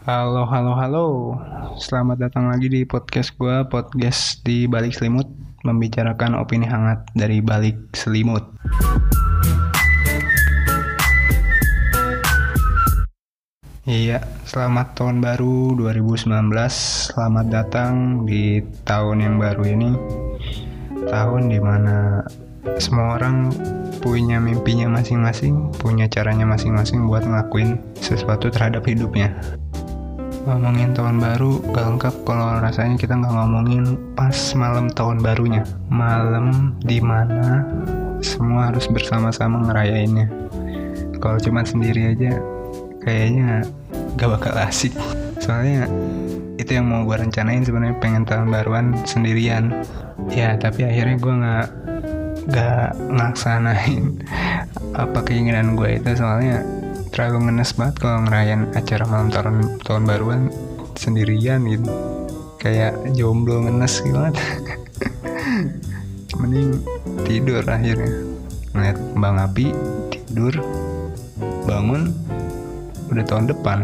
Halo, halo, halo. Selamat datang lagi di podcast gue, podcast di balik selimut, membicarakan opini hangat dari balik selimut. Iya, selamat tahun baru 2019. Selamat datang di tahun yang baru ini. Tahun di mana semua orang punya mimpinya masing-masing, punya caranya masing-masing buat ngelakuin sesuatu terhadap hidupnya. Ngomongin tahun baru gak lengkap kalau rasanya kita nggak ngomongin pas malam tahun barunya. Malam di mana semua harus bersama-sama ngerayainnya. Kalau cuma sendiri aja kayaknya gak bakal asik. Soalnya itu yang mau gue rencanain sebenarnya pengen tahun baruan sendirian. Ya tapi akhirnya gue nggak gak ngelaksanain apa keinginan gue itu soalnya terlalu ngenes banget kalau ngerayain acara malam tahun tahun baruan sendirian gitu. Kayak jomblo ngenes banget. Mending tidur akhirnya. Ngeliat kembang api tidur bangun udah tahun depan.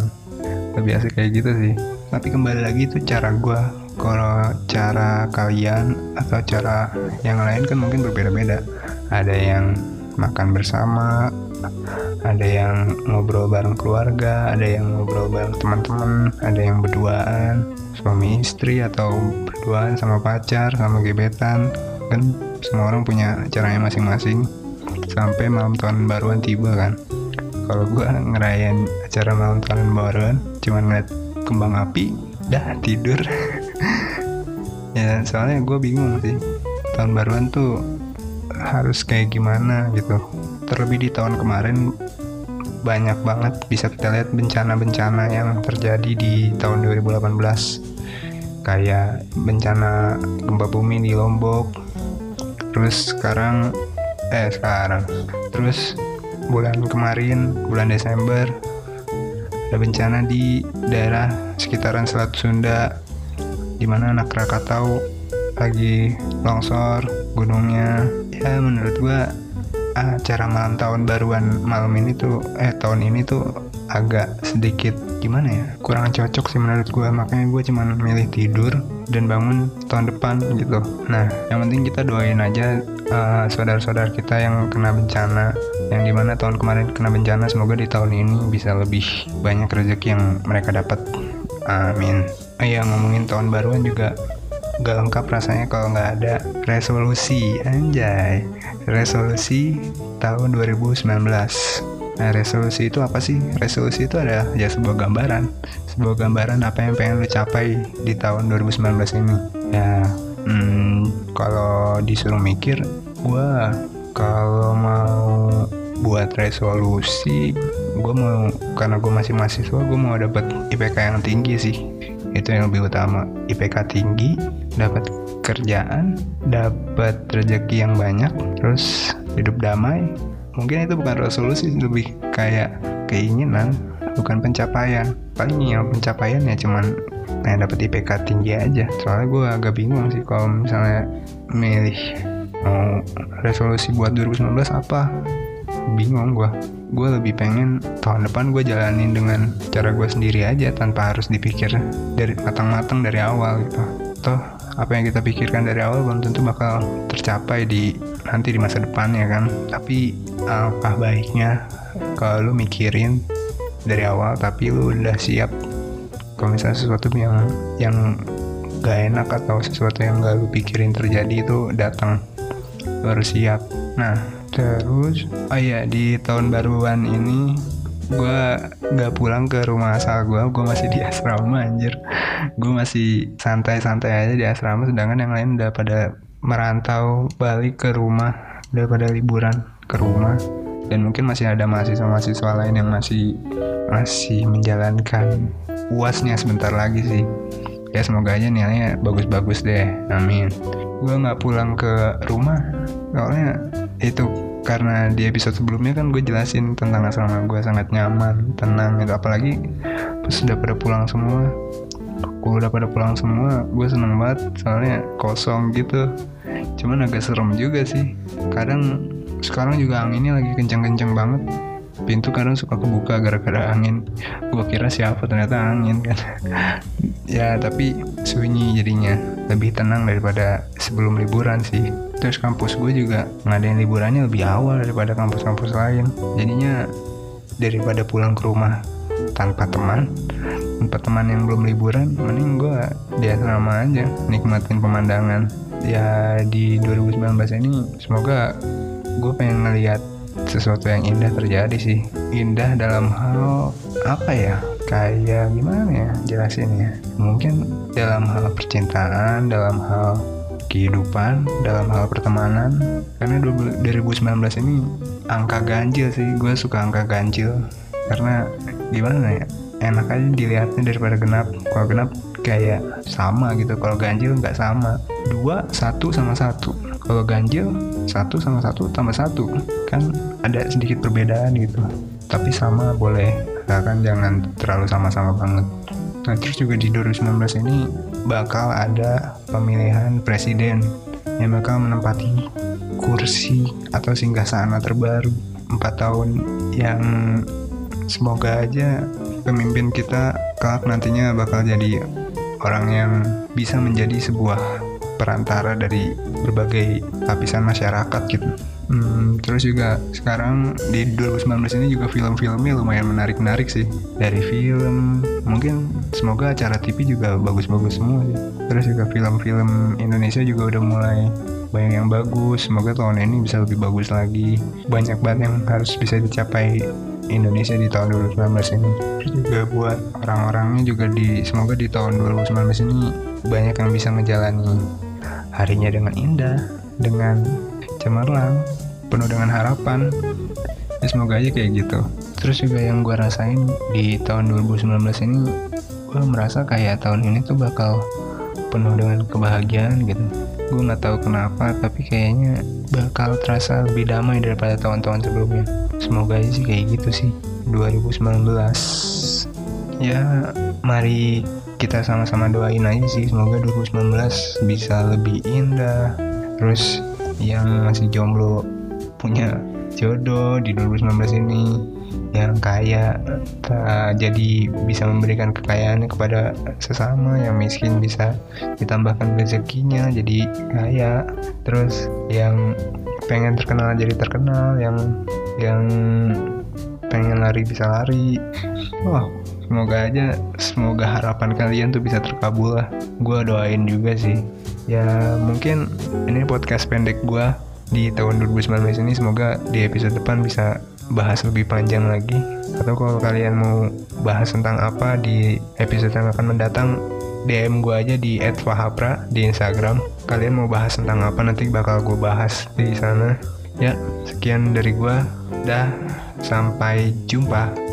Lebih asik kayak gitu sih. Tapi kembali lagi itu cara gue kalau cara kalian atau cara yang lain kan mungkin berbeda-beda. Ada yang makan bersama ada yang ngobrol bareng keluarga ada yang ngobrol bareng teman-teman ada yang berduaan suami istri atau berduaan sama pacar sama gebetan. Kan semua orang punya caranya masing-masing. Sampai malam tahun baruan tiba kan. Kalau gue ngerayain acara malam tahun baruan cuma ngeliat kembang api dah tidur. Ya soalnya gue bingung sih tahun baruan tuh harus kayak gimana gitu terlebih di tahun kemarin banyak banget bisa kita lihat bencana-bencana yang terjadi di tahun 2018 kayak bencana gempa bumi di Lombok terus sekarang eh sekarang. Terus bulan kemarin bulan Desember ada bencana di daerah sekitaran Selat Sunda di mana anak Krakatau lagi longsor gunungnya. Ya menurut gua acara malam tahun baruan malam ini tuh eh tahun ini tuh agak sedikit gimana ya? Kurang cocok sih menurut gua. Makanya gua cuman milih tidur dan bangun tahun depan gitu. Nah yang penting kita doain aja uh, saudara-saudara kita yang kena bencana yang di mana tahun kemarin kena bencana semoga di tahun ini bisa lebih banyak rezeki yang mereka dapat. Amin. Oh iya ngomongin tahun baruan juga gak lengkap rasanya kalau nggak ada resolusi anjay. Resolusi tahun 2019 Nah, resolusi itu apa sih? Resolusi itu adalah ya sebuah gambaran, sebuah gambaran apa yang pengen lu capai di tahun 2019 ini. Ya, hmm, kalau disuruh mikir, gua kalau mau buat resolusi, gue mau karena gue masih mahasiswa, gue mau dapat IPK yang tinggi sih. Itu yang lebih utama. IPK tinggi dapat kerjaan dapat rezeki yang banyak terus hidup damai. Mungkin itu bukan resolusi lebih kayak keinginan bukan pencapaian. Paling yang pencapaian ya cuman yang dapat IPK tinggi aja. Soalnya gue agak bingung sih kalau misalnya milih mau resolusi buat 2019 apa. Bingung gue gue lebih pengen tahun depan gue jalanin dengan cara gue sendiri aja tanpa harus dipikir dari matang-matang dari awal gitu. Toh apa yang kita pikirkan dari awal belum tentu bakal tercapai di nanti di masa depan ya kan? Tapi alangkah baiknya kalau lu mikirin dari awal tapi lu udah siap kalau misalnya sesuatu yang yang gak enak atau sesuatu yang gak lu pikirin terjadi itu datang. Lu siap. Nah terus oh iya di tahun baruan ini gue gak pulang ke rumah asal gue gue masih di asrama anjir. Gue masih santai-santai aja di asrama sedangkan yang lain udah pada merantau balik ke rumah udah pada liburan ke rumah. Dan mungkin masih ada mahasiswa-mahasiswa lain yang masih masih menjalankan uasnya sebentar lagi sih. Ya semoga aja nilainya bagus-bagus deh. Amin. Gue nggak pulang ke rumah soalnya itu karena di episode sebelumnya kan gue jelasin tentang asrama gue sangat nyaman tenang gitu. Apalagi pas sudah pada pulang semua gue udah pada pulang semua gue seneng banget soalnya kosong gitu. Cuman agak serem juga sih. Kadang sekarang juga anginnya lagi kenceng-kenceng banget pintu kadang suka kebuka gara-gara angin. Gue kira siapa ternyata angin kan. Ya tapi sunyi jadinya. Lebih tenang daripada sebelum liburan sih. Terus kampus gue juga ngadain liburannya lebih awal daripada kampus-kampus lain. Jadinya daripada pulang ke rumah tanpa teman tanpa teman yang belum liburan mending gue di asrama aja nikmatin pemandangan. Ya di 2019 ini semoga gue pengen ngeliat sesuatu yang indah terjadi sih. Indah dalam hal apa ya? Kayak gimana ya? Jelasin ya. Mungkin dalam hal percintaan dalam hal kehidupan dalam hal pertemanan. Karena 2019 ini angka ganjil sih. Gue suka angka ganjil. Karena gimana ya? Enak aja dilihatnya daripada genap. Kalau genap kayak sama gitu. Kalau ganjil nggak sama. Dua satu sama satu kalau ganjil satu sama satu tambah satu. Kan ada sedikit perbedaan gitu. Tapi sama boleh. Kan jangan terlalu sama-sama banget. Nah terus juga di 2019 ini bakal ada pemilihan presiden yang bakal menempati kursi atau singgah sana terbaru. Empat tahun yang semoga aja pemimpin kita kelak nantinya bakal jadi orang yang bisa menjadi sebuah perantara dari berbagai lapisan masyarakat gitu. Hmm, terus juga sekarang di 2019 ini juga film-filmnya lumayan menarik-menarik sih. Dari film, mungkin semoga acara TV juga bagus-bagus semua sih. Terus juga film-film Indonesia juga udah mulai banyak yang bagus. Semoga tahun ini bisa lebih bagus lagi. Banyak banget yang harus bisa dicapai Indonesia di tahun 2019 ini. Terus juga buat orang-orangnya juga di semoga di tahun 2019 ini banyak yang bisa menjalani harinya dengan indah, dengan cemerlang, penuh dengan harapan. Ya, semoga aja kayak gitu. Terus juga yang gue rasain di tahun 2019 ini, gue merasa kayak tahun ini tuh bakal penuh dengan kebahagiaan gitu. Gue nggak tahu kenapa, tapi kayaknya bakal terasa lebih damai daripada tahun-tahun sebelumnya. Semoga aja sih kayak gitu sih. 2019 ya mari kita sama-sama doain aja sih. Semoga 2019 bisa lebih indah. Terus yang masih jomblo punya jodoh di 2019 ini yang kaya jadi bisa memberikan kekayaannya kepada sesama yang miskin bisa ditambahkan rezekinya jadi kaya. Terus yang pengen terkenal jadi terkenal yang yang pengen lari bisa lari. Wah semoga aja semoga harapan kalian tuh bisa terkabul lah gue doain juga sih ya mungkin ini podcast pendek gue di tahun 2019 ini semoga di episode depan bisa bahas lebih panjang lagi atau kalau kalian mau bahas tentang apa di episode yang akan mendatang DM gue aja di @fahapra di Instagram. Kalian mau bahas tentang apa nanti bakal gue bahas di sana. Ya, sekian dari gue. Dah, sampai jumpa.